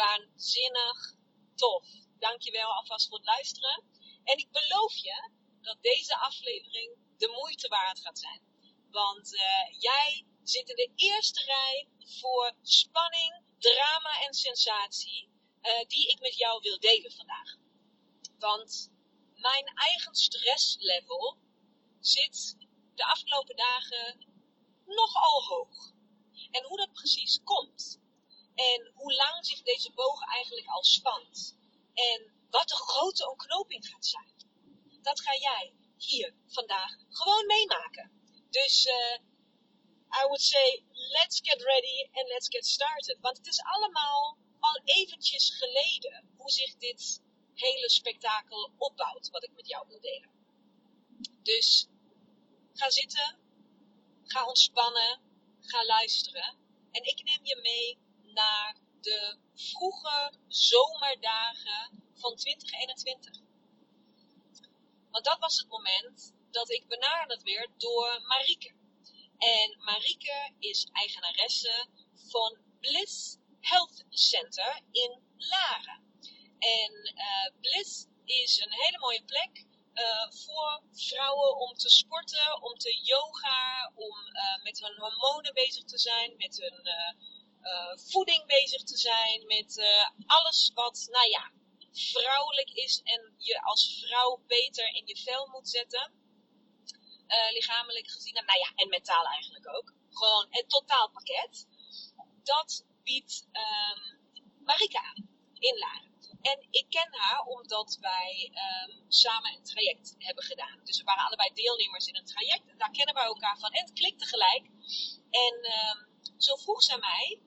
Waanzinnig tof. Dankjewel alvast voor het luisteren. En ik beloof je dat deze aflevering de moeite waard gaat zijn. Want uh, jij zit in de eerste rij voor spanning, drama en sensatie uh, die ik met jou wil delen vandaag. Want mijn eigen stresslevel zit de afgelopen dagen nogal hoog. En hoe dat precies komt. En hoe lang zich deze boog eigenlijk al spant. En wat de grote ontknoping gaat zijn. Dat ga jij hier vandaag gewoon meemaken. Dus uh, I would say, let's get ready and let's get started. Want het is allemaal al eventjes geleden hoe zich dit hele spektakel opbouwt, wat ik met jou wil delen. Dus ga zitten, ga ontspannen, ga luisteren. En ik neem je mee naar de vroege zomerdagen van 2021. Want dat was het moment dat ik benaderd werd door Marieke. En Marieke is eigenaresse van Bliss Health Center in Laren. En uh, Bliss is een hele mooie plek uh, voor vrouwen om te sporten, om te yoga, om uh, met hun hormonen bezig te zijn, met hun voeding bezig te zijn, met alles wat, nou ja, vrouwelijk is en je als vrouw beter in je vel moet zetten. lichamelijk gezien, nou ja, en mentaal eigenlijk ook. Gewoon het totaalpakket. Dat biedt um, Marika aan in Laren. En ik ken haar omdat wij um, samen een traject hebben gedaan. Dus we waren allebei deelnemers in een traject. En daar kennen wij elkaar van. En het klikte gelijk. En um, zo vroeg zij mij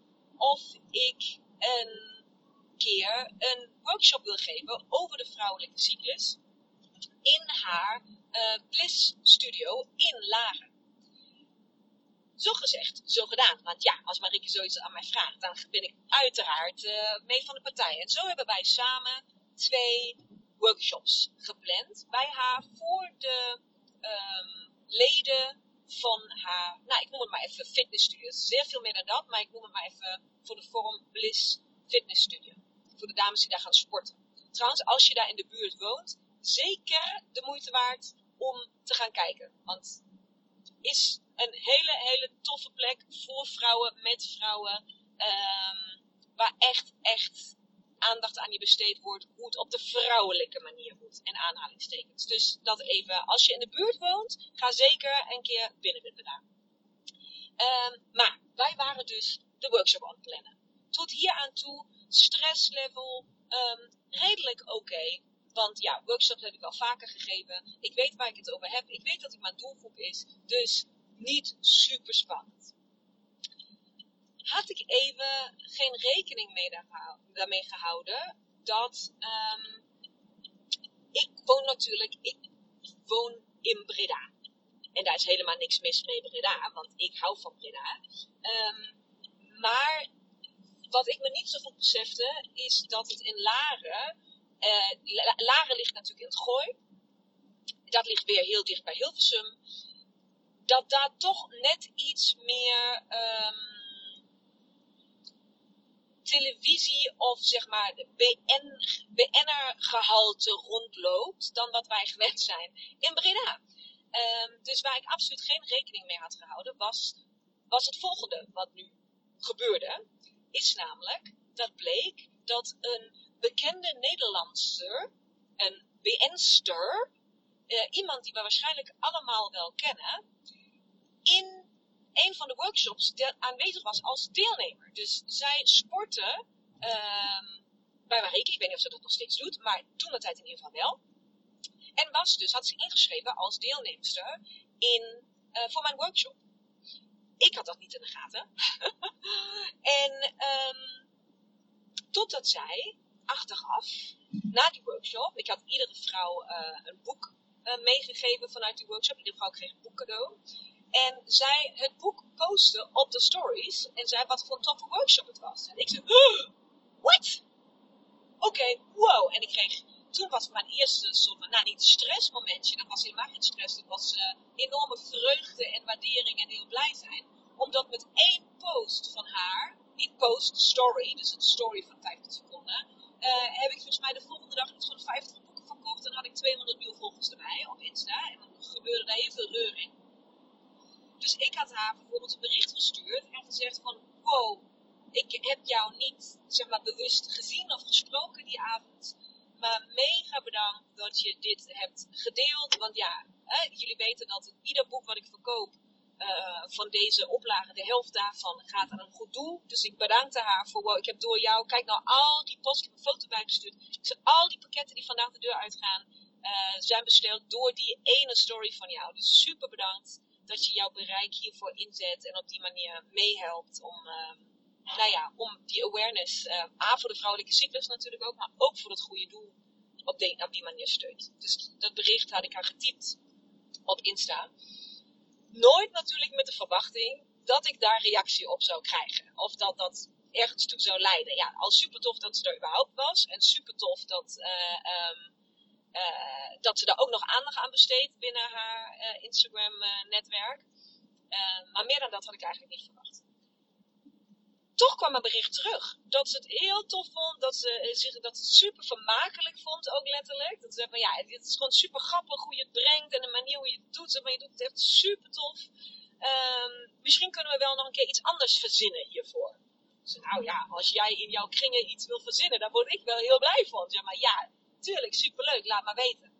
of ik een keer een workshop wil geven over de vrouwelijke cyclus. In haar uh, Bliss Studio in Laren. Zo gezegd, zo gedaan. Want ja, als Marieke zoiets aan mij vraagt, dan ben ik uiteraard uh, mee van de partij. En zo hebben wij samen twee workshops gepland bij haar voor de um, leden van haar, nou ik noem het maar even fitnessstudio. Zeer veel meer dan dat, maar ik noem het maar even voor de vorm Bliss Fitness Studio. Voor de dames die daar gaan sporten. Trouwens, als je daar in de buurt woont, zeker de moeite waard om te gaan kijken. Want is een hele, hele toffe plek voor vrouwen, met vrouwen. Um, waar echt, echt aandacht aan je besteed wordt hoe het op de vrouwelijke manier moet. En aanhalingstekens. Dus dat even. Als je in de buurt woont, ga zeker een keer binnenwippen daar. Um, maar wij waren dus de workshop aan het plannen. Tot hier aan toe, stresslevel um, redelijk oké. Want ja, workshops heb ik al vaker gegeven. Ik weet waar ik het over heb. Ik weet dat het mijn doelgroep is. Dus niet super spannend. Had ik even geen rekening mee daarmee gehouden dat um, ik woon natuurlijk, ik woon in Breda. En daar is helemaal niks mis mee Breda, want ik hou van Breda. Um, maar wat ik me niet zo goed besefte, is dat het in Laren, uh, Laren ligt natuurlijk in het Gooi. Dat ligt weer heel dicht bij Hilversum dat daar toch net iets meer um, televisie of zeg maar BN, BN'er gehalte rondloopt dan wat wij gewend zijn in Breda. Um, dus waar ik absoluut geen rekening mee had gehouden was, was het volgende wat nu gebeurde. Is namelijk dat bleek dat een bekende Nederlandse, een BN'ster, uh, iemand die we waarschijnlijk allemaal wel kennen, in een van de workshops aanwezig was als deelnemer. Dus zij sportte uh, bij Marike, ik weet niet of ze dat nog steeds doet, maar toen de tijd in ieder geval wel. En was dus, had zich ingeschreven als deelnemster in, uh, voor mijn workshop. Ik had dat niet in de gaten. en um, totdat zij achteraf, na die workshop, ik had iedere vrouw uh, een boek uh, meegegeven vanuit die workshop. Iedere vrouw kreeg een boek cadeau. En zij het boek postte op de stories. En zei wat voor een toffe workshop het was. En ik zei, what? Oké, wow. En ik kreeg, toen was mijn eerste soort van, nou niet stressmomentje. Dat was helemaal geen stress. Dat was uh, enorme vreugde en waardering en heel blij zijn. Omdat met één post van haar, niet post, story, dus een story van 50 seconden. Uh, heb ik volgens mij de volgende dag iets van 50 boeken verkocht. En had ik 200 nieuwe volgers erbij op Insta. En dan gebeurde daar heel veel reuring. Dus ik had haar bijvoorbeeld een bericht gestuurd en gezegd van, wow, ik heb jou niet zeg maar, bewust gezien of gesproken die avond. Maar mega bedankt dat je dit hebt gedeeld. Want ja, hè, jullie weten dat ieder boek wat ik verkoop uh, van deze oplage, de helft daarvan gaat aan een goed doel. Dus ik bedankte haar voor, wow, ik heb door jou, kijk nou al die post, ik heb een foto bijgestuurd. Ik zeg, al die pakketten die vandaag de deur uitgaan, uh, zijn besteld door die ene story van jou. Dus super bedankt dat je jouw bereik hiervoor inzet en op die manier meehelpt om, uh, nou ja, om die awareness, uh, A voor de vrouwelijke cyclus natuurlijk ook, maar ook voor het goede doel op, de, op die manier steunt. Dus dat bericht had ik haar getypt op Insta. Nooit natuurlijk met de verwachting dat ik daar reactie op zou krijgen. Of dat dat ergens toe zou leiden. Ja, al super tof dat ze er überhaupt was. En super tof dat, uh, uh, dat ze daar ook nog aandacht aan besteedt binnen haar uh, Instagram-netwerk. Uh, maar meer dan dat had ik eigenlijk niet verwacht. Toch kwam een bericht terug dat ze het heel tof vond, dat ze, zich, dat het super vermakelijk vond, ook letterlijk. Dat ze van ja, het is gewoon super grappig hoe je het brengt en de manier hoe je het doet, maar je doet het echt super tof. Um, misschien kunnen we wel nog een keer iets anders verzinnen hiervoor. Dus nou ja, als jij in jouw kringen iets wil verzinnen, dan word ik wel heel blij van. Zeg maar ja, tuurlijk, superleuk, laat maar weten.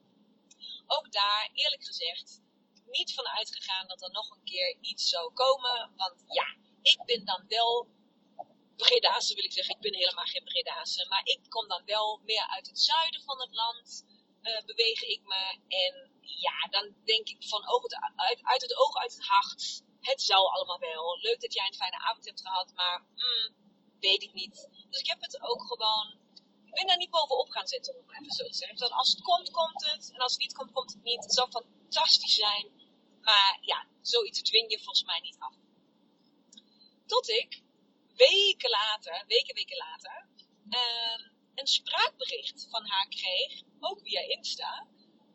Ook daar, eerlijk gezegd, niet van uitgegaan dat er nog een keer iets zou komen. Want ja, ik ben dan wel Bredaanse wil ik zeggen. Ik ben helemaal geen Bredaanse. Maar ik kom dan wel meer uit het zuiden van het land. Uh, beweeg ik me. En ja, dan denk ik van oog uit het oog, uit het hart. Het zou allemaal wel. Leuk dat jij een fijne avond hebt gehad. Maar mm, weet ik niet. Dus ik heb het ook gewoon ik ben daar niet bovenop gaan zitten, om even zo te zeggen. Dus als het komt, komt het. En als het niet komt, komt het niet. Het zou fantastisch zijn. Maar ja, zoiets dwing je volgens mij niet af. Tot ik weken later, weken, weken later, uh, een spraakbericht van haar kreeg, ook via Insta,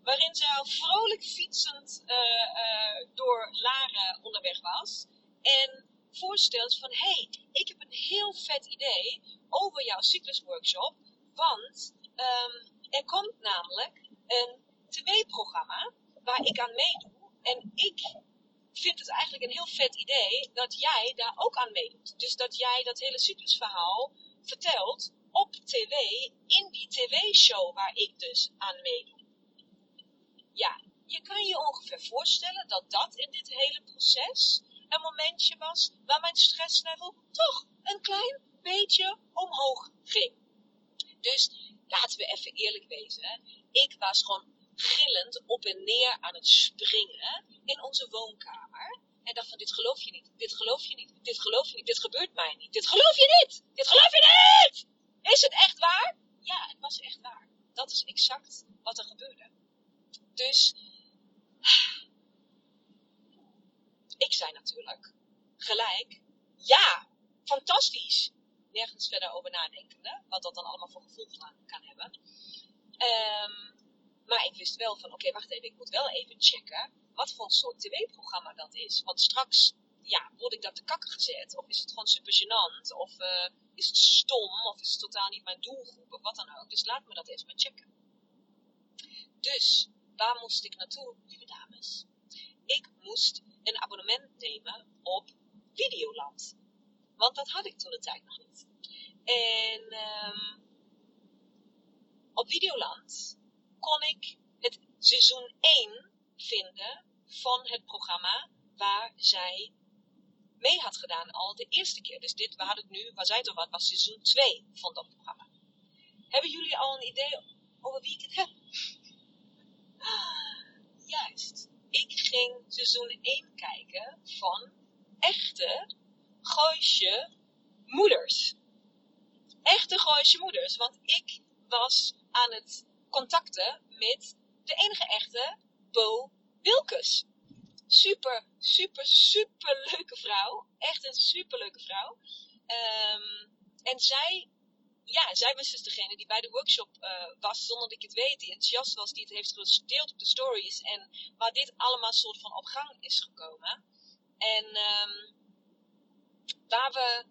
waarin ze vrolijk fietsend uh, uh, door Laren onderweg was. En voorstelt van, hey, ik heb een heel vet idee over jouw cyclusworkshop. Want um, er komt namelijk een tv-programma waar ik aan meedoe. En ik vind het eigenlijk een heel vet idee dat jij daar ook aan meedoet. Dus dat jij dat hele cyclusverhaal vertelt op tv, in die tv-show waar ik dus aan meedoe. Ja, je kan je ongeveer voorstellen dat dat in dit hele proces een momentje was waar mijn stresslevel toch een klein beetje omhoog ging. Dus laten we even eerlijk wezen. Ik was gewoon gillend op en neer aan het springen in onze woonkamer. En dacht van, dit geloof je niet, dit geloof je niet, dit geloof je niet, dit gebeurt mij niet, dit geloof je niet, dit geloof je niet! Is het echt waar? Ja, het was echt waar. Dat is exact wat er gebeurde. Dus, ik zei natuurlijk gelijk, ja, fantastisch. Nergens verder over nadenkende, wat dat dan allemaal voor gevolgen kan hebben. Um, maar ik wist wel van, oké, wacht even, ik moet wel even checken wat voor soort tv-programma dat is. Want straks, ja, word ik dat te kakken gezet? Of is het gewoon super gênant? Of uh, is het stom? Of is het totaal niet mijn doelgroep? Of wat dan ook. Dus laat me dat even maar checken. Dus, waar moest ik naartoe, lieve dames? Ik moest een abonnement nemen op Videoland. Want dat had ik toen de tijd nog niet. En... Um, op Videoland kon ik het seizoen 1 vinden van het programma waar zij mee had gedaan al de eerste keer. Dus dit, we hadden het nu, waar zij toch wat, was seizoen 2 van dat programma. Hebben jullie al een idee over wie ik het heb? Juist. Ik ging seizoen 1 kijken van echte Gooisje moeders. Echte Gooisje moeders. Want ik was aan het contacten met de enige echte Bo Wilkes. Super, super, super leuke vrouw. Echt een super leuke vrouw. Um, en zij, ja, zij was dus degene die bij de workshop uh, was, zonder dat ik het weet, die enthousiast was, die het heeft gedeeld op de stories. En waar dit allemaal soort van op gang is gekomen. En um, waar we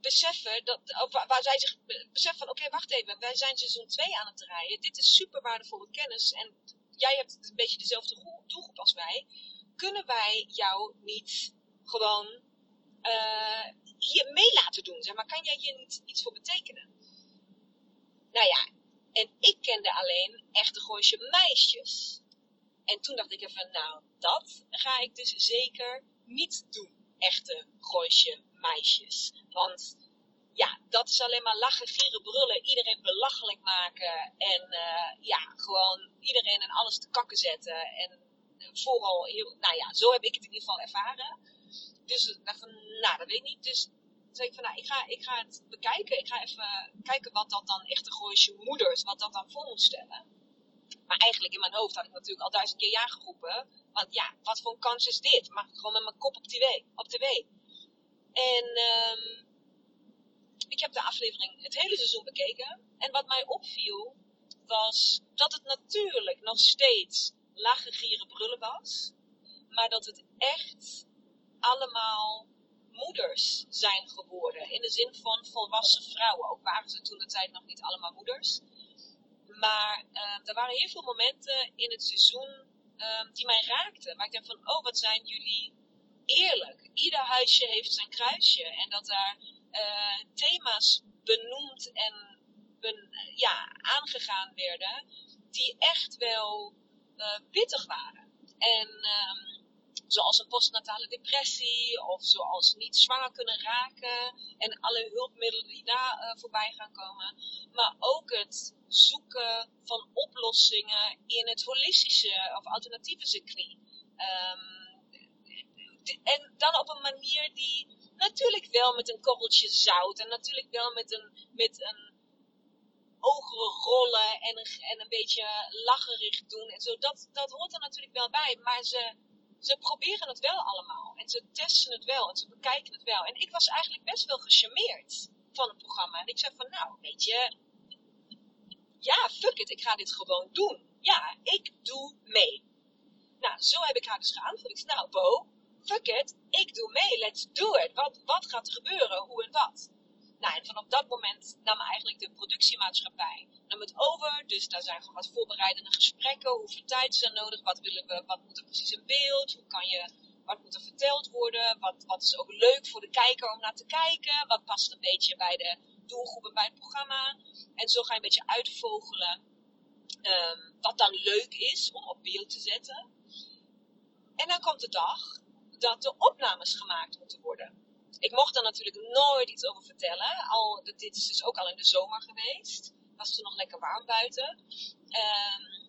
beseffen, dat, waar, zij zich beseffen van, oké, wacht even, wij zijn seizoen 2 aan het rijden. Dit is super waardevolle kennis en jij hebt een beetje dezelfde doelgroep als wij. Kunnen wij jou niet gewoon uh, hier mee laten doen? Zeg maar, kan jij hier niet iets voor betekenen? Nou ja, en ik kende alleen echte Gooisje meisjes. En toen dacht ik even, nou, dat ga ik dus zeker niet doen echte Gooisje meisjes. Want ja, dat is alleen maar lachen, gieren, brullen, iedereen belachelijk maken en uh, ja, gewoon iedereen en alles te kakken zetten. En vooral heel, nou ja, zo heb ik het in ieder geval ervaren. Dus dacht van, nou, dat weet ik niet. Dus zei ik van, nou, ik ga, ik ga het bekijken. Ik ga even kijken wat dat dan echte Gooisje moeders, wat dat dan voor moet stellen. Maar eigenlijk in mijn hoofd had ik natuurlijk al duizend keer ja geroepen. Want ja, wat voor een kans is dit? Maar gewoon met mijn kop op tv. Op tv. En um, ik heb de aflevering het hele seizoen bekeken. En wat mij opviel, was dat het natuurlijk nog steeds lachen, gieren, brullen was. Maar dat het echt allemaal moeders zijn geworden. In de zin van volwassen vrouwen. Ook waren ze toen de tijd nog niet allemaal moeders. Maar uh, er waren heel veel momenten in het seizoen uh, die mij raakten. Waar ik denk van, oh wat zijn jullie eerlijk. Ieder huisje heeft zijn kruisje. En dat daar uh, thema's benoemd en ja, aangegaan werden. Die echt wel pittig waren. En um, zoals een postnatale depressie of zoals niet zwanger kunnen raken en alle hulpmiddelen die daar uh, voorbij gaan komen. Maar ook het zoeken van oplossingen in het holistische of alternatieve circuit. Um, en dan op een manier die natuurlijk wel met een korreltje zout en natuurlijk wel met een, met een ogen rollen en een, en een beetje lacherig doen en zo. Dat, dat hoort er natuurlijk wel bij, maar ze, ze proberen het wel allemaal. En ze testen het wel en ze bekijken het wel. En ik was eigenlijk best wel gecharmeerd van het programma. En ik zei van, nou, weet je, ja, fuck it, ik ga dit gewoon doen. Ja, ik doe mee. Nou, zo heb ik haar dus geantwoord. Ik zei, nou, Bo, fuck it, ik doe mee, let's do it. Wat, wat gaat er gebeuren, hoe en wat? Nou, en vanaf dat moment nam eigenlijk de productiemaatschappij nam het over. Dus daar zijn gewoon wat voorbereidende gesprekken. Hoeveel tijd is er nodig? Wat willen we? Wat moet er precies in beeld? Hoe kan je, wat moet er verteld worden? Wat, wat is ook leuk voor de kijker om naar te kijken? Wat past een beetje bij de doelgroepen bij het programma? En zo ga je een beetje uitvogelen um, wat dan leuk is om op beeld te zetten. En dan komt de dag dat de opnames gemaakt moeten worden. Ik mocht daar natuurlijk nooit iets over vertellen. Al, dit is dus ook al in de zomer geweest. Was toen nog lekker warm buiten. Um,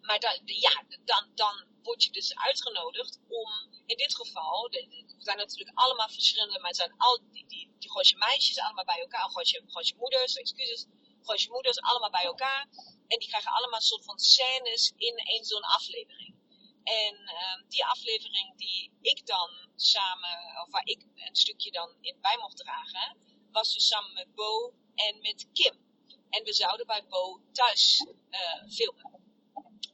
maar dan, ja, dan, dan word je dus uitgenodigd om in dit geval, de, zijn natuurlijk allemaal verschillende, maar het zijn al die, die, meisjes allemaal bij elkaar, Gooisje, Gooisje moeders, excuses, Gooisje moeders allemaal bij elkaar. En die krijgen allemaal een soort van scènes in één zo'n aflevering. En um, die aflevering die ik dan samen, of waar ik een stukje dan in bij mocht dragen, was dus samen met Bo en met Kim. En we zouden bij Bo thuis uh, filmen.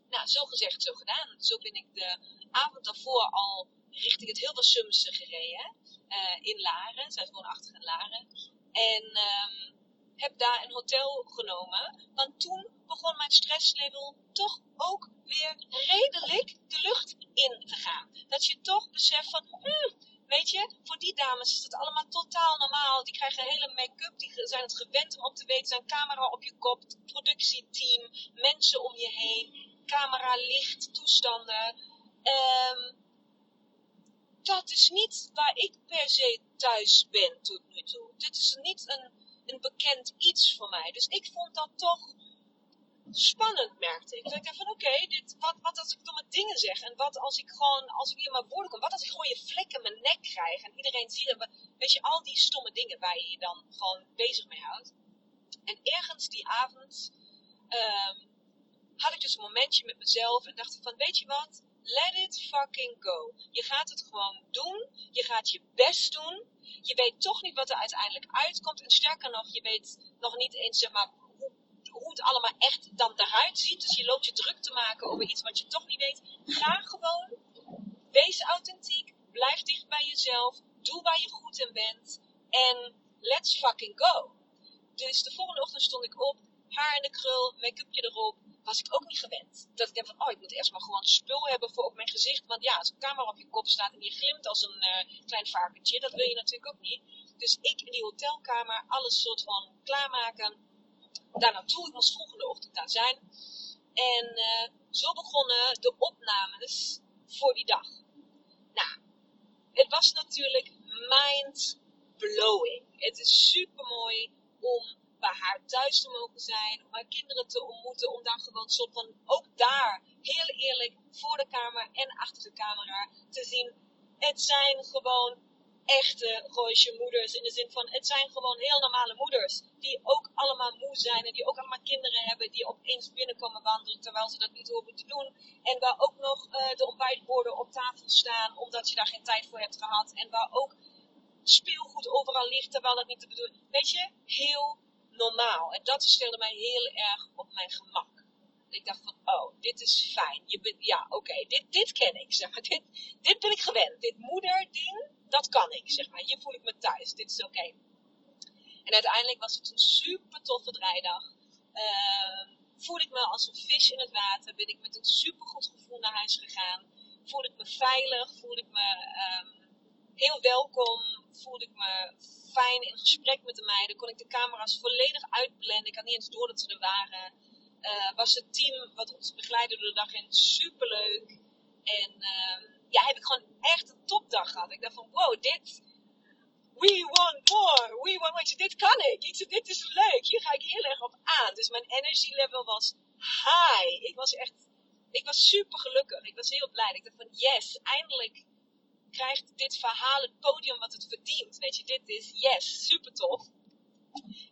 Nou, zo gezegd, zo gedaan. Zo ben ik de avond daarvoor al richting het Hilversumse gereden. Uh, in Laren. Zij woonachtig in Laren. En um, heb daar een hotel genomen. Want toen begon mijn stresslevel toch ook weer redelijk de lucht in te gaan. Dat je toch beseft van, hmm, Weet je, voor die dames is het allemaal totaal normaal. Die krijgen hele make-up, die zijn het gewend om op te weten. zijn camera op je kop, productieteam, mensen om je heen, camera, licht, toestanden. Um, dat is niet waar ik per se thuis ben tot nu toe. Dit is niet een, een bekend iets voor mij. Dus ik vond dat toch spannend, merkte ik. Ik dacht van, oké, dit wat, wat als ik domme dingen zeg? En wat als ik gewoon, als ik weer maar woorden kom? Wat als ik gewoon je vlek in mijn nek krijg? En iedereen ziet. Weet je, al die stomme dingen waar je je dan gewoon bezig mee houdt. En ergens die avond um, had ik dus een momentje met mezelf. En dacht van, weet je wat? Let it fucking go. Je gaat het gewoon doen. Je gaat je best doen. Je weet toch niet wat er uiteindelijk uitkomt. En sterker nog, je weet nog niet eens zeg maar, het allemaal echt dan eruit ziet. Dus je loopt je druk te maken over iets wat je toch niet weet. Ga gewoon. Wees authentiek. Blijf dicht bij jezelf. Doe waar je goed in bent. En let's fucking go. Dus de volgende ochtend stond ik op. Haar in de krul, make-upje erop was ik ook niet gewend. Dat ik denk van, oh, ik moet eerst maar gewoon spul hebben voor op mijn gezicht. Want ja, als een camera op je kop staat en je glimt als een uh, klein varkentje, dat wil je natuurlijk ook niet. Dus ik in die hotelkamer alles soort van klaarmaken. Daar naartoe, ik moest volgende ochtend daar zijn. En uh, zo begonnen de opnames voor die dag. Nou, het was natuurlijk mind blowing. Het is super mooi om bij haar thuis te mogen zijn, om haar kinderen te ontmoeten, om daar gewoon soort van, ook daar, heel eerlijk, voor de camera en achter de camera, te zien. Het zijn gewoon echte Gooisje moeders, in de zin van, het zijn gewoon heel normale moeders, die ook allemaal moe zijn en die ook allemaal kinderen hebben, die opeens binnenkomen wandelen, terwijl ze dat niet hoeven te doen. En waar ook nog uh, de ontbijtborden op tafel staan, omdat je daar geen tijd voor hebt gehad. En waar ook speelgoed overal ligt, terwijl dat niet te bedoelen. Weet je, heel normaal. En dat stelde mij heel erg op mijn gemak. Ik dacht van, oh, dit is fijn. Je bent, ja, oké, dit, dit ken ik, zeg. Dit, dit ben ik gewend. Dit moederding, dat kan ik, zeg maar. Hier voel ik me thuis. Dit is oké. En uiteindelijk was het een super toffe draaidag. Uh, voelde ik me als een vis in het water. Ben ik met een super goed gevoel naar huis gegaan. Voelde ik me veilig. Voelde ik me um, heel welkom. Voelde ik me fijn in gesprek met de meiden. Kon ik de camera's volledig uitblenden. Ik had niet eens door dat ze er waren. Uh, was het team wat ons begeleidde door de dag heen superleuk. En uh, ja, heb ik gewoon echt een topdag gehad. Ik dacht van, wow, dit... We want more! We want more! Dit kan ik! Ik zei, dit is leuk! Hier ga ik heel erg op aan. Dus mijn energy level was high. Ik was echt... Ik was super gelukkig. Ik was heel blij. Ik dacht van, yes, eindelijk krijgt dit verhaal het podium wat het verdient. Weet je, dit is yes, super tof.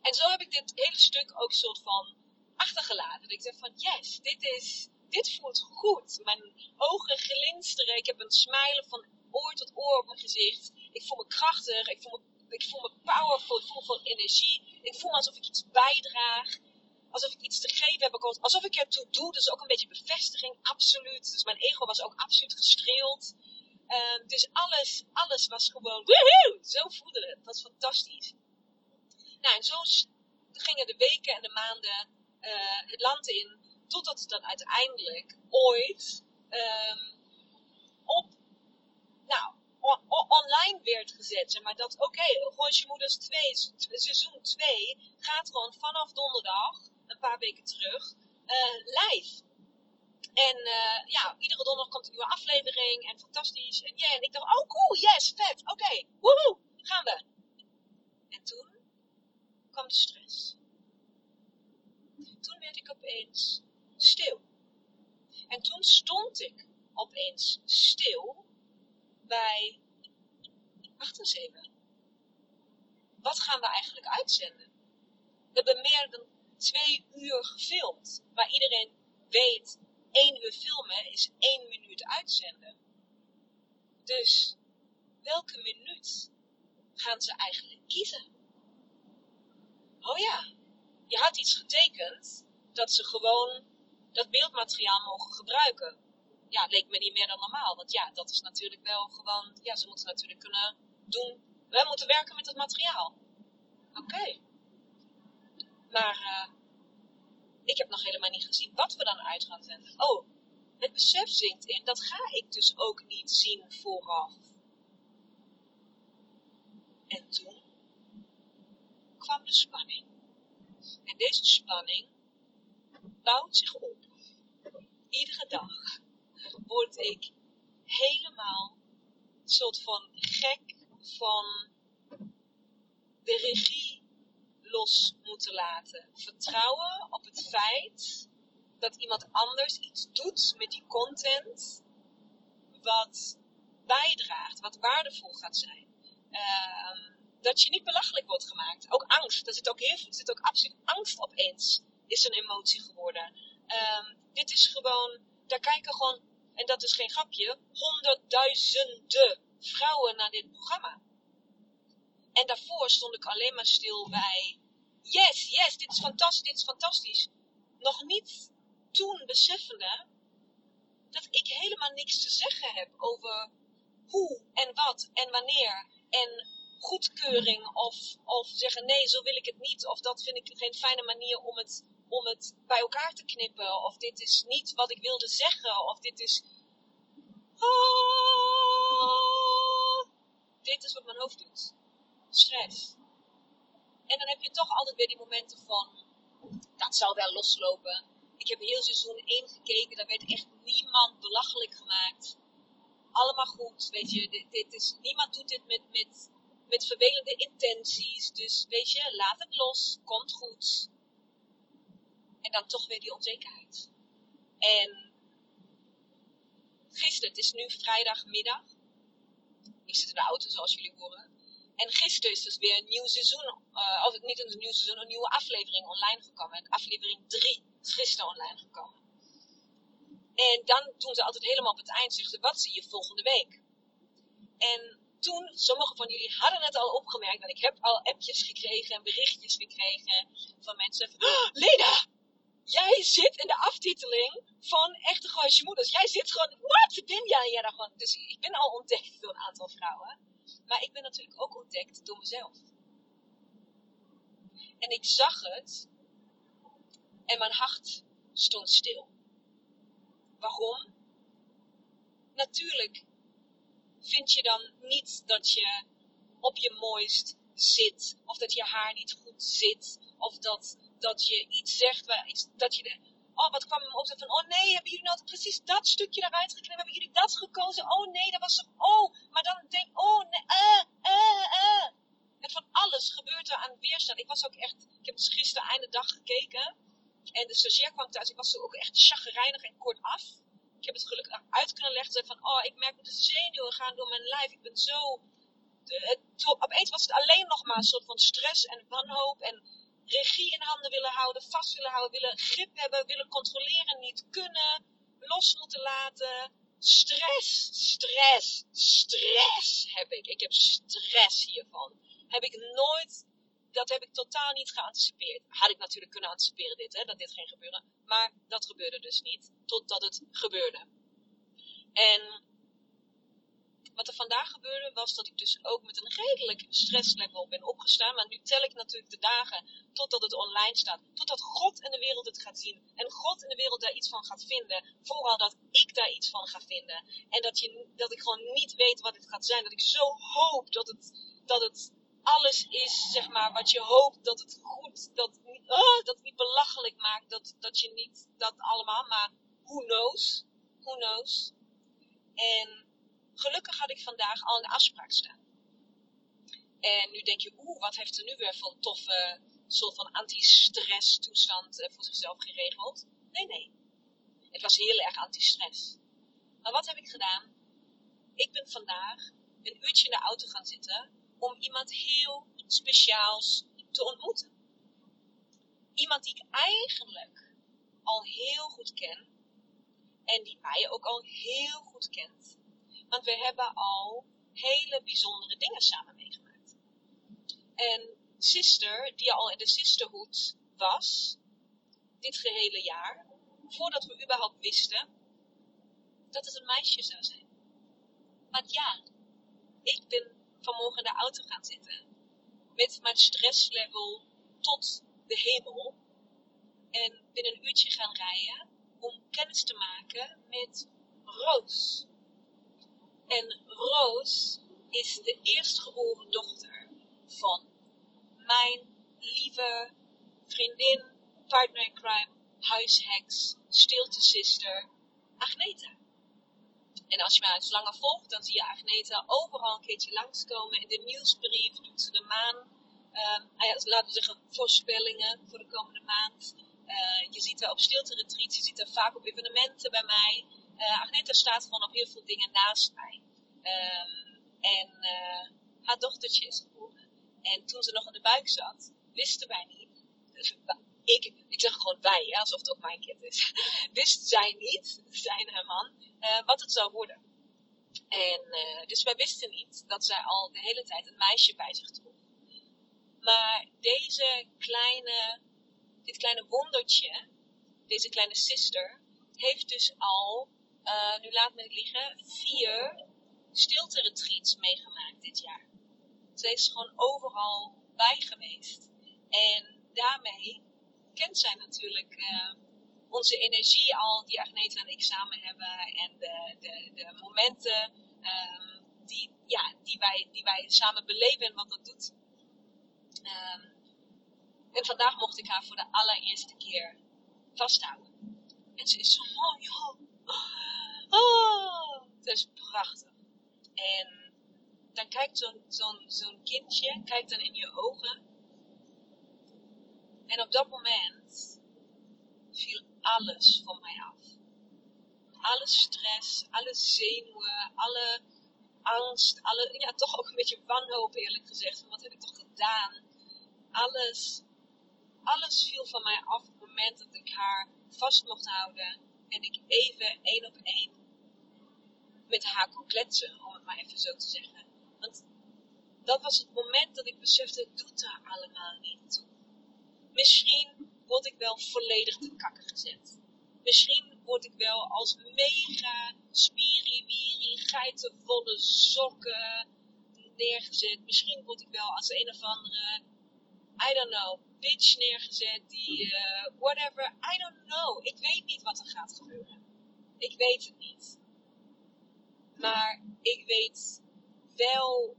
En zo heb ik dit hele stuk ook soort van achtergelaten. Ik zeg van yes, dit is, dit voelt goed. Mijn ogen glinsteren. Ik heb een smile van oor tot oor op mijn gezicht. Ik voel me krachtig. Ik voel me, ik voel me powerful. Ik voel me energie. Ik voel me alsof ik iets bijdraag. Alsof ik iets te geven heb. Alsof ik ertoe doe. Dus ook een beetje bevestiging. Absoluut. Dus mijn ego was ook absoluut gestreeld. Um, dus alles, alles was gewoon, woehoe! Zo voelde het. Dat was fantastisch. Nou, en zo gingen de weken en de maanden uh, het land in. Totdat het dan uiteindelijk ooit um, op, nou, online werd gezet. Zeg maar dat, oké, okay, Moeders 2, seizoen 2 gaat gewoon vanaf donderdag, een paar weken terug, uh, live. En uh, ja, iedere donderdag komt een nieuwe aflevering en fantastisch. En ja, en ik dacht, oh cool, yes, vet, oké, okay, woehoe, gaan we. En toen kwam de stress. Toen werd ik opeens stil. En toen stond ik opeens stil bij, wacht eens even. Wat gaan we eigenlijk uitzenden? We hebben meer dan twee uur gefilmd, waar iedereen weet één uur filmen is één minuut uitzenden. Dus welke minuut gaan ze eigenlijk kiezen? Oh ja, je had iets getekend dat ze gewoon dat beeldmateriaal mogen gebruiken. Ja, leek me niet meer dan normaal. Want ja, dat is natuurlijk wel gewoon, ja, ze moeten natuurlijk kunnen doen. Wij moeten werken met het materiaal. Oké. Maar uh, ik heb nog helemaal niet gezien wat we dan uit gaan zenden. Oh, het besef zinkt in, dat ga ik dus ook niet zien vooraf. En toen kwam de spanning. En deze spanning bouwt zich op. Iedere dag word ik helemaal soort van gek van de regie los moeten laten. Vertrouwen op het feit dat iemand anders iets doet met die content wat bijdraagt, wat waardevol gaat zijn. Ehm, dat je niet belachelijk wordt gemaakt. Ook angst, er zit ook heel zit ook absoluut angst opeens, is een emotie geworden. Ehm, dit is gewoon, daar kijken gewoon, en dat is geen grapje, honderdduizenden vrouwen naar dit programma. En daarvoor stond ik alleen maar stil bij, yes, yes, dit is fantastisch, dit is fantastisch. Nog niet toen beseffende dat ik helemaal niks te zeggen heb over hoe en wat en wanneer en goedkeuring of, of zeggen nee, zo wil ik het niet. Of dat vind ik geen fijne manier om het, om het bij elkaar te knippen. Of dit is niet wat ik wilde zeggen. Of dit is... Ah, dit is wat mijn hoofd doet. Stress. En dan heb je toch altijd weer die momenten van, dat zal wel loslopen. Ik heb heel seizoen 1 gekeken, daar werd echt niemand belachelijk gemaakt. Allemaal goed, weet je. Dit is, niemand doet dit met, met, met vervelende intenties. Dus weet je, laat het los, komt goed. En dan toch weer die onzekerheid. En gisteren, het is nu vrijdagmiddag. Ik zit in de auto zoals jullie horen. En gisteren is dus weer een nieuw seizoen, uh, of niet een nieuw seizoen, een nieuwe aflevering online gekomen. Aflevering 3 is gisteren online gekomen. En dan doen ze altijd helemaal op het eind, zeggen ze, wat zie je volgende week? En toen, sommigen van jullie hadden het al opgemerkt, want ik heb al appjes gekregen en berichtjes gekregen van mensen van, oh, Lena, jij zit in de aftiteling van Echte Gooise Moeders. Jij zit gewoon, wat ben jij? Ja, gewoon, dus ik ben al ontdekt door een aantal vrouwen. Maar ik ben natuurlijk ook ontdekt door mezelf. En ik zag het en mijn hart stond stil. Waarom? Natuurlijk vind je dan niet dat je op je mooist zit, of dat je haar niet goed zit, of dat, dat je iets zegt waar iets, dat je oh wat kwam hem op van, oh nee, hebben jullie nou precies dat stukje eruit geknipt, hebben jullie dat gekozen, oh nee, dat was, oh, maar dan denk, oh nee, eh, eh, eh. Het van alles gebeurt er aan weerstand. Ik was ook echt, ik heb dus gisteren einde dag gekeken, en de stagiair kwam thuis, ik was ook echt chagrijnig en kort af ik heb het gelukkig uit kunnen leggen. Van, oh, ik merk dat de zenuwen gaan door mijn lijf. Ik ben zo... De, het, opeens was het alleen nog maar een soort van stress en wanhoop. En regie in handen willen houden, vast willen houden, willen grip hebben, willen controleren, niet kunnen, los moeten laten. Stress, stress, stress heb ik. Ik heb stress hiervan. Heb ik nooit dat heb ik totaal niet geanticipeerd. Had ik natuurlijk kunnen anticiperen dit, hè, dat dit ging gebeuren. Maar dat gebeurde dus niet, totdat het gebeurde. En wat er vandaag gebeurde was dat ik dus ook met een redelijk stresslevel ben opgestaan. Maar nu tel ik natuurlijk de dagen totdat het online staat. Totdat God in de wereld het gaat zien. En God in de wereld daar iets van gaat vinden. Vooral dat ik daar iets van ga vinden. En dat, je, dat ik gewoon niet weet wat het gaat zijn. Dat ik zo hoop dat het, dat het alles is, zeg maar, wat je hoopt dat het goed, dat, oh, dat het niet belachelijk maakt, dat, dat je niet dat allemaal, maar who knows, who knows. En gelukkig had ik vandaag al een afspraak staan. En nu denk je, oeh, wat heeft er nu weer voor een toffe soort van anti-stress toestand eh, voor zichzelf geregeld? Nee, nee. Het was heel erg anti-stress. Maar wat heb ik gedaan? Ik ben vandaag een uurtje in de auto gaan zitten om iemand heel speciaals te ontmoeten. Iemand die ik eigenlijk al heel goed ken en die mij ook al heel goed kent. Want we hebben al hele bijzondere dingen samen meegemaakt. En Sister, die al in de Sisterhood was, dit gehele jaar, voordat we überhaupt wisten dat het een meisje zou zijn. Want ja, ik ben vanmorgen in de auto gaan zitten. Met mijn stresslevel tot de hemel. En binnen een uurtje gaan rijden om kennis te maken met Roos. En Roos is de eerstgeboren dochter van mijn lieve vriendin, partner in crime, huisheks, stilte sister, Agneta. En als je mij eens langer volgt, dan zie je Agneta overal een keertje langskomen. In de nieuwsbrief doet ze de maan, uh, laten we zeggen, voorspellingen voor de komende maand. Uh, je ziet haar op stilte retreats, je ziet haar vaak op evenementen bij mij. Uh, Agneta staat gewoon op heel veel dingen naast mij. Um, en uh, haar dochtertje is geboren. En toen ze nog in de buik zat, wisten wij niet. Dus ik, ik zeg gewoon wij, alsof het ook mijn kind is. Wist zij niet, zij en haar man, uh, wat het zou worden. En dus wij wisten niet dat zij al de hele tijd een meisje bij zich droeg. Maar deze kleine, dit kleine wondertje, deze kleine sister, heeft dus al, uh, nu laat me het liggen, vier stilte-retreats meegemaakt dit jaar. Ze is gewoon overal bij geweest. En daarmee kent zij natuurlijk uh, onze energie al die Agneta en ik samen hebben. En de, de, de momenten um, die, ja, die, wij, die wij samen beleven en wat dat doet. Um, en vandaag mocht ik haar voor de allereerste keer vasthouden. En ze is zo oh. Oh het is prachtig. En dan kijkt zo'n kindje, kijkt dan in je ogen. En op dat moment viel alles van mij af. Alle stress, alle zenuwen, alle angst, alle, ja, toch ook een beetje wanhoop eerlijk gezegd. Wat heb ik toch gedaan? Alles, alles viel van mij af op het moment dat ik haar vast mocht houden. En ik even één op één met haar kon kletsen, om het maar even zo te zeggen. Want dat was het moment dat ik besefte, het doet er allemaal niet toe. Misschien word ik wel volledig te kakken gezet. Misschien word ik wel als mega spiriwiri, geitenvolle sokken neergezet. Misschien word ik wel als een of andere, I don't know, bitch neergezet die, uh, whatever, I don't know. Ik weet niet wat er gaat gebeuren. Ik weet het niet. Maar ik weet wel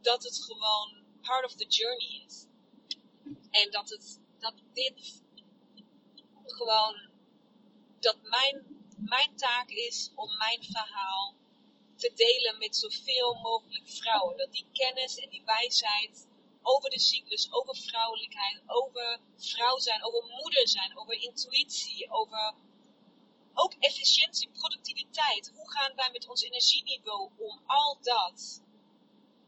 dat het gewoon part of the journey is. En dat, het, dat dit gewoon, dat mijn, mijn taak is om mijn verhaal te delen met zoveel mogelijk vrouwen. Dat die kennis en die wijsheid over de cyclus, over vrouwelijkheid, over vrouw zijn, over moeder zijn, over intuïtie, over ook efficiëntie, productiviteit. Hoe gaan wij met ons energieniveau om? Al dat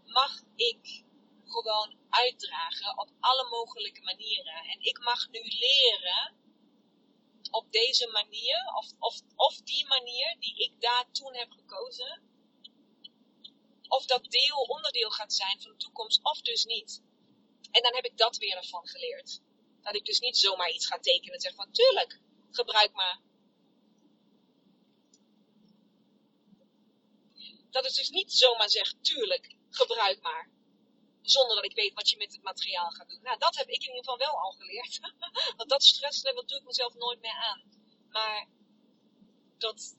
mag ik gewoon uitdragen op alle mogelijke manieren. En ik mag nu leren op deze manier, of, of, of die manier die ik daar toen heb gekozen, of dat deel onderdeel gaat zijn van de toekomst, of dus niet. En dan heb ik dat weer ervan geleerd. Dat ik dus niet zomaar iets ga tekenen en zeg van, tuurlijk, gebruik maar. Dat ik dus niet zomaar zeg, tuurlijk, gebruik maar zonder dat ik weet wat je met het materiaal gaat doen. Nou, dat heb ik in ieder geval wel al geleerd. Want dat stresslevel doe ik mezelf nooit meer aan. Maar dat,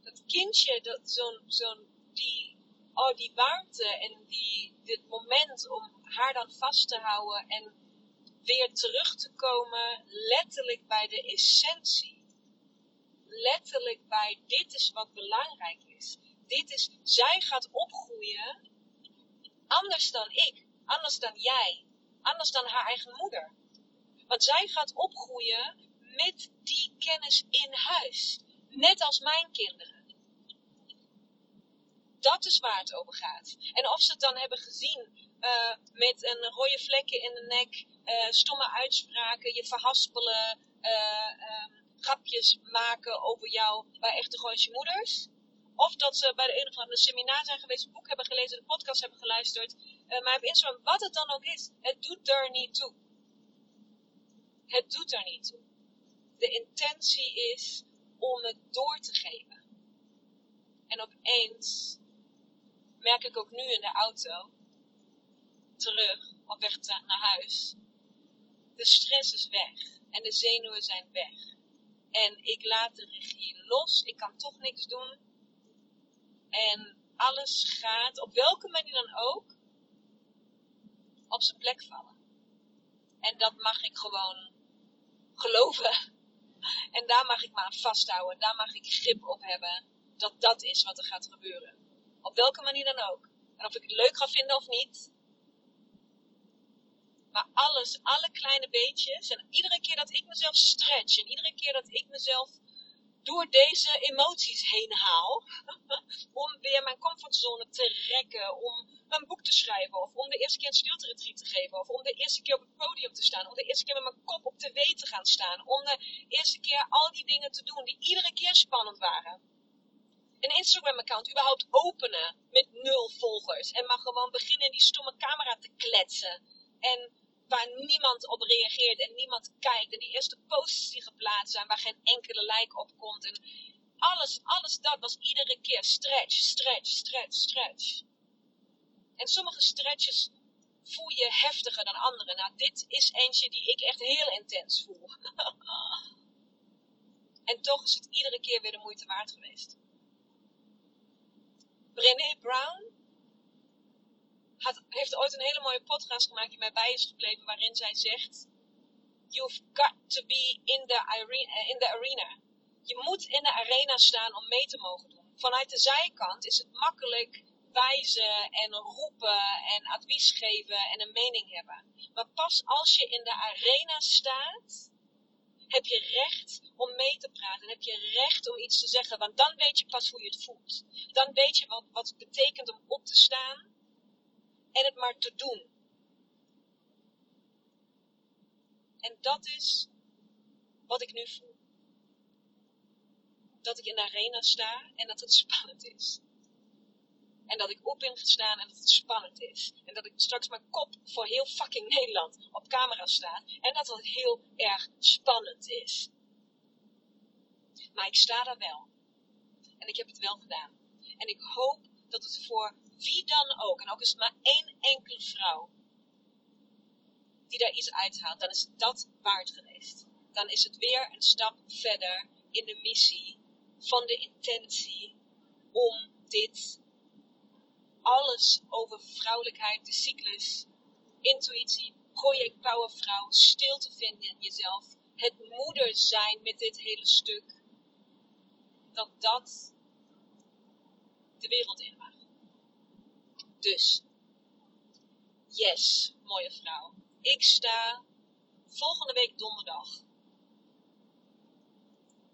dat kindje, dat zo'n, zo'n, die, oh, die warmte en die, dit moment om haar dan vast te houden en weer terug te komen, letterlijk bij de essentie. Letterlijk bij dit is wat belangrijk is. Dit is, zij gaat opgroeien Anders dan ik, anders dan jij, anders dan haar eigen moeder. Want zij gaat opgroeien met die kennis in huis. Net als mijn kinderen. Dat is waar het over gaat. En of ze het dan hebben gezien uh, met een rode vlekken in de nek, uh, stomme uitspraken, je verhaspelen, uh, grapjes maken over jou bij echte Gooise moeders. Of dat ze bij de een of andere seminar zijn geweest, een boek hebben gelezen, een podcast hebben geluisterd. Uh, maar op Instagram, wat het dan ook is, het doet er niet toe. Het doet er niet toe. De intentie is om het door te geven. En opeens merk ik ook nu in de auto, terug, op weg naar huis. De stress is weg. En de zenuwen zijn weg. En ik laat de regie los. Ik kan toch niks doen en alles gaat, op welke manier dan ook, op zijn plek vallen. En dat mag ik gewoon geloven. En daar mag ik me aan vasthouden. Daar mag ik grip op hebben. Dat dat is wat er gaat gebeuren. Op welke manier dan ook. En of ik het leuk ga vinden of niet. Maar alles, alle kleine beetjes. En iedere keer dat ik mezelf stretch. En iedere keer dat ik mezelf door deze emoties heen haal. om weer mijn comfortzone te rekken. Om een boek te schrijven. Of om de eerste keer een stilte te geven. Of om de eerste keer op het podium te staan. Om de eerste keer met mijn kop op de W te gaan staan. Om de eerste keer al die dingen te doen die iedere keer spannend waren. Een Instagram-account überhaupt openen met nul volgers. En maar gewoon beginnen in die stomme camera te kletsen. En waar niemand op reageert en niemand kijkt. En die eerste posts die geplaatst zijn waar geen enkele like op komt. En alles, alles dat was iedere keer stretch, stretch, stretch, stretch. En sommige stretches voel je heftiger dan andere. Nou, dit is eentje die ik echt heel intens voel. en toch is het iedere keer weer de moeite waard geweest. Brené Brown had, heeft ooit een hele mooie podcast gemaakt die mij bij is gebleven, waarin zij zegt: You've got to be in the, arena, in the arena. Je moet in de arena staan om mee te mogen doen. Vanuit de zijkant is het makkelijk wijzen en roepen en advies geven en een mening hebben. Maar pas als je in de arena staat, heb je recht om mee te praten. Heb je recht om iets te zeggen, want dan weet je pas hoe je het voelt. Dan weet je wat, wat het betekent om op te staan en het maar te doen. En dat is wat ik nu voel. Dat ik in de arena sta en dat het spannend is. En dat ik op ben gestaan en dat het spannend is. En dat ik straks mijn kop voor heel fucking Nederland op camera sta. En dat het heel erg spannend is. Maar ik sta daar wel. En ik heb het wel gedaan. En ik hoop dat het voor wie dan ook, en ook is maar één enkele vrouw, die daar iets uithaalt, dan is het dat waard geweest. Dan is het weer een stap verder in de missie van de intentie om dit alles over vrouwelijkheid, de cyclus, intuïtie, project powervrouw, stil te vinden in jezelf, het moeder zijn met dit hele stuk, dat dat de wereld in. Dus, yes, mooie vrouw. Ik sta volgende week donderdag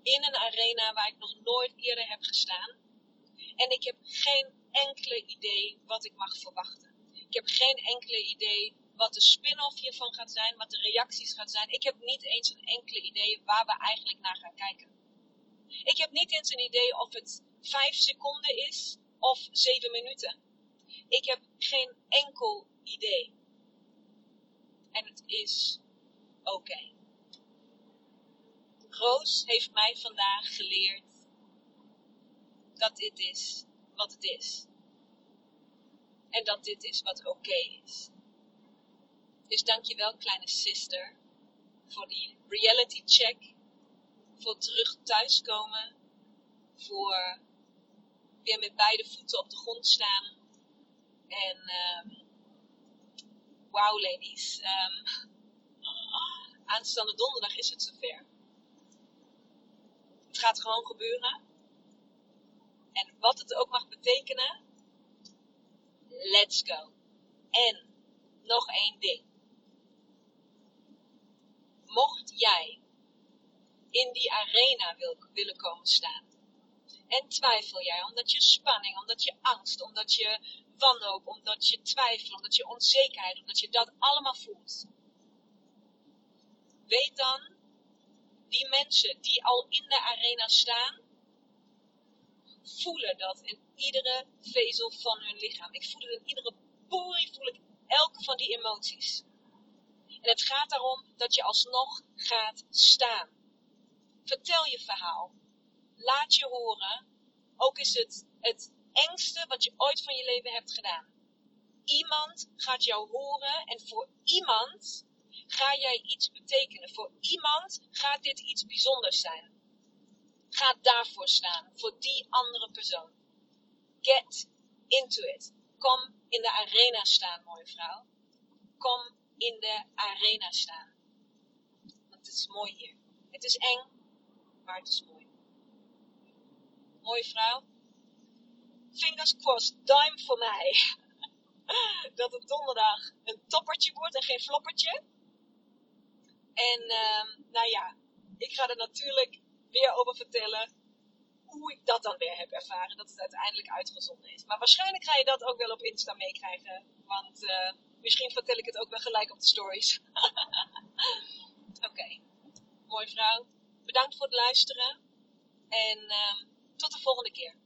in een arena waar ik nog nooit eerder heb gestaan. En ik heb geen enkele idee wat ik mag verwachten. Ik heb geen enkele idee wat de spin-off hiervan gaat zijn, wat de reacties gaat zijn. Ik heb niet eens een enkele idee waar we eigenlijk naar gaan kijken. Ik heb niet eens een idee of het vijf seconden is of zeven minuten. Ik heb geen enkel idee. En het is oké. Roos heeft mij vandaag geleerd dat dit is wat het is. En dat dit is wat oké is. Dus dankjewel kleine sister voor die reality check. Voor terug thuiskomen. Voor weer met beide voeten op de grond staan. En um, wow ladies. Um, aanstaande donderdag is het zover. Het gaat gewoon gebeuren. En wat het ook mag betekenen, let's go. En nog één ding. Mocht jij in die arena wil, willen komen staan. En twijfel jij omdat je spanning, omdat je angst, omdat je wanhoop, omdat je twijfel, omdat je onzekerheid, omdat je dat allemaal voelt. Weet dan, die mensen die al in de arena staan, voelen dat in iedere vezel van hun lichaam. Ik voel het in iedere porie, voel ik elke van die emoties. En het gaat daarom dat je alsnog gaat staan. Vertel je verhaal. Laat je horen. Ook is het het engste wat je ooit van je leven hebt gedaan. Iemand gaat jou horen en voor iemand ga jij iets betekenen. Voor iemand gaat dit iets bijzonders zijn. Ga daarvoor staan, voor die andere persoon. Get into it. Kom in de arena staan, mooie vrouw. kom in de arena staan. Want het is mooi hier. Het is eng, maar het is mooi. Mooie vrouw. Fingers crossed, duim voor mij. dat het donderdag een toppertje wordt en geen floppertje. En uh, nou ja, ik ga er natuurlijk weer over vertellen hoe ik dat dan weer heb ervaren, dat het uiteindelijk uitgezonden is. Maar waarschijnlijk ga je dat ook wel op Insta meekrijgen, want uh, misschien vertel ik het ook wel gelijk op de stories. Oké, okay. mooi vrouw. Bedankt voor het luisteren en uh, tot de volgende keer.